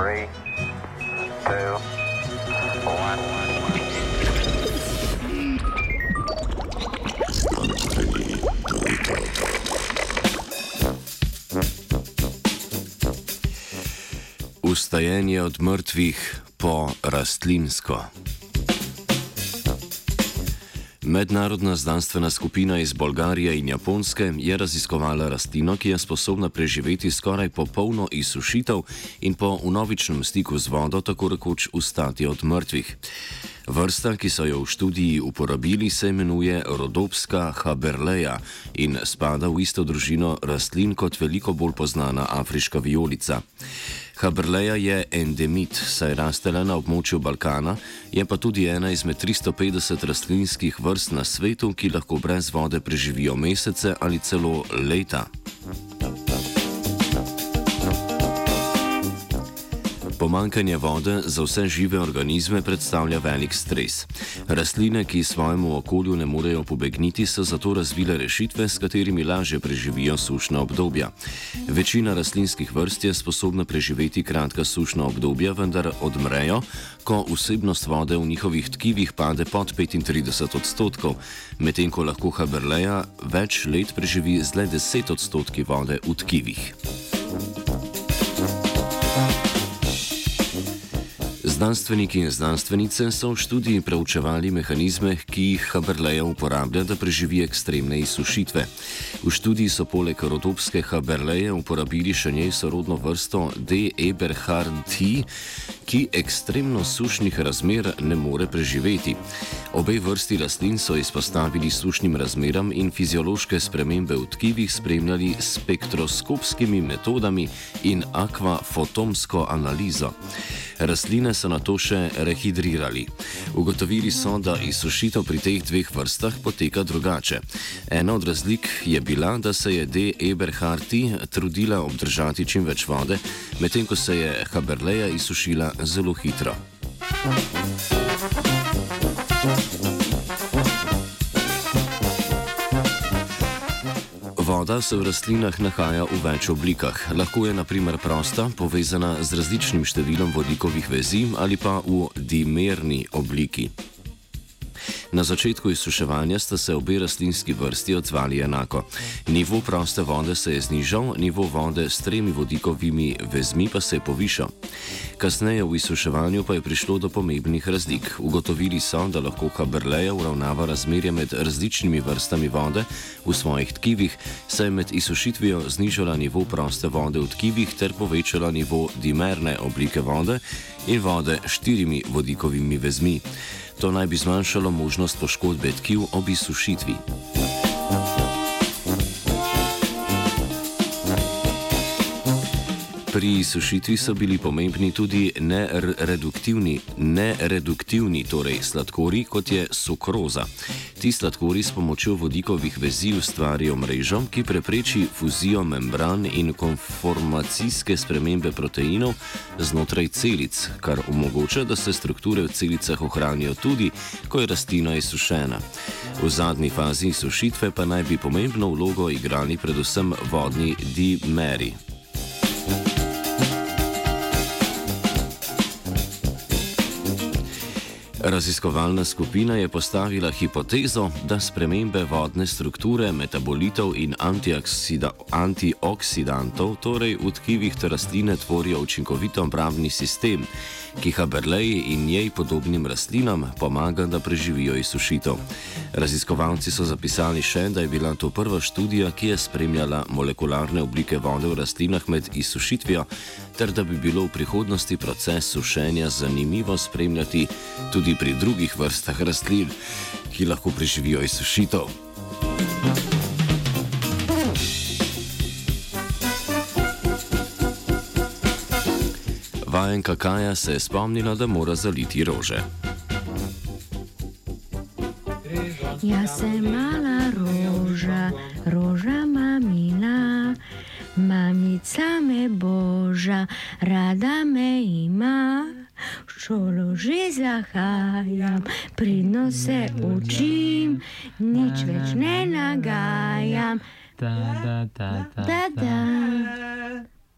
Three, two, one. Vstajanje od mrtvih po rastlinsko. Mednarodna znanstvena skupina iz Bolgarije in Japonske je raziskovala rastlino, ki je sposobna preživeti skoraj popolno izsušitev in po unovičnem stiku z vodo tako rekoč ustati od mrtvih. Vrsta, ki so jo v študiji uporabili, se imenuje Rodopska haberleja in spada v isto družino rastlin kot veliko bolj znana afriška vijolica. Haberleja je endemit, saj raste le na območju Balkana, je pa tudi ena izmed 350 rastlinskih vrst na svetu, ki lahko brez vode preživijo mesece ali celo leta. Pomankanje vode za vse žive organizme predstavlja velik stres. Rastline, ki svojemu okolju ne morejo pobegniti, so zato razvile rešitve, s katerimi lažje preživijo sušna obdobja. Večina rastlinskih vrst je sposobna preživeti kratka sušna obdobja, vendar odmrejo, ko vsebnost vode v njihovih tkivih pade pod 35 odstotkov, medtem ko lahko Haberleja več let preživi z le 10 odstotki vode v tkivih. Znanstveniki in znanstvenice so v študiji preučevali mehanizme, ki jih Haberleja uporablja, da preživi ekstremne izsušitve. V študiji so poleg rodopske Haberleje uporabili še njej sorodno vrsto D. eberhardi, ki ekstremno sušnih razmer ne more preživeti. Obe vrsti rastlin so izpostavili sušnim razmeram in fiziološke spremembe v tkivih spremljali spektroskopskimi metodami in akvafotomsko analizo. Rastline so na to še rehidrirali. Ugotovili so, da izsušitev pri teh dveh vrstah poteka drugače. Ena od razlik je bila, da se je D. Eberharti trudila obdržati čim več vode, medtem ko se je Haberleja izsušila zelo hitro. Voda se v rastlinah nahaja v več oblikah. Lahko je naprimer prosta, povezana z različnim številom vodikovih vezi ali pa v dimerni obliki. Na začetku izsuševanja sta se obe rastlinski vrsti odzvali enako. Nivo proste vode se je znižal, nivo vode s tremi vodikovimi vezmi pa se je povišal. Kasneje v izsuševanju pa je prišlo do pomembnih razlik. Ugotovili so, da lahko Haberleja uravnava razmerje med različnimi vrstami vode v svojih tkivih, saj je med izsušitvijo znižala nivo proste vode v tkivih ter povečala nivo dimerne oblike vode in vode s štirimi vodikovimi vezmi. To naj bi zmanjšalo možnost poškodbe tkiv ob izsušitvi. Pri sušitvi so bili pomembni tudi nereduktivni, nereduktivni torej sladkori, kot je sukroza. Ti sladkori s pomočjo vodikovih vezi ustvarijo mrežo, ki prepreči fuzijo membran in konformacijske spremembe proteinov znotraj celic, kar omogoča, da se strukture v celicah ohranijo tudi, ko je rastlina izsušena. V zadnji fazi sušitve pa naj bi pomembno vlogo igrali predvsem vodni dimeri. Raziskovalna skupina je postavila hipotezo, da spremembe vodne strukture, metabolitov in antioksidantov, torej v tkivih te rastline, tvorijo učinkovit obrambni sistem, ki Haberleji in njej podobnim rastlinam pomaga, da preživijo izsušitev. Raziskovalci so zapisali še, da je bila to prva študija, ki je spremljala molekularne oblike vode v rastlinah med izsušitvijo, ter da bi bilo v prihodnosti proces sušenja zanimivo spremljati tudi pri drugih vrstah rastlin, ki lahko preživijo izsušitev. Vajenka Kaja se je spomnila, da mora zaliti rože. Jaz sem mala roža, roža mamina, mamica me boža, rada me ima. Šolo že zahajam, pridno se učim, nič več ne nagajam. Da, da, da, da, Da, da. da.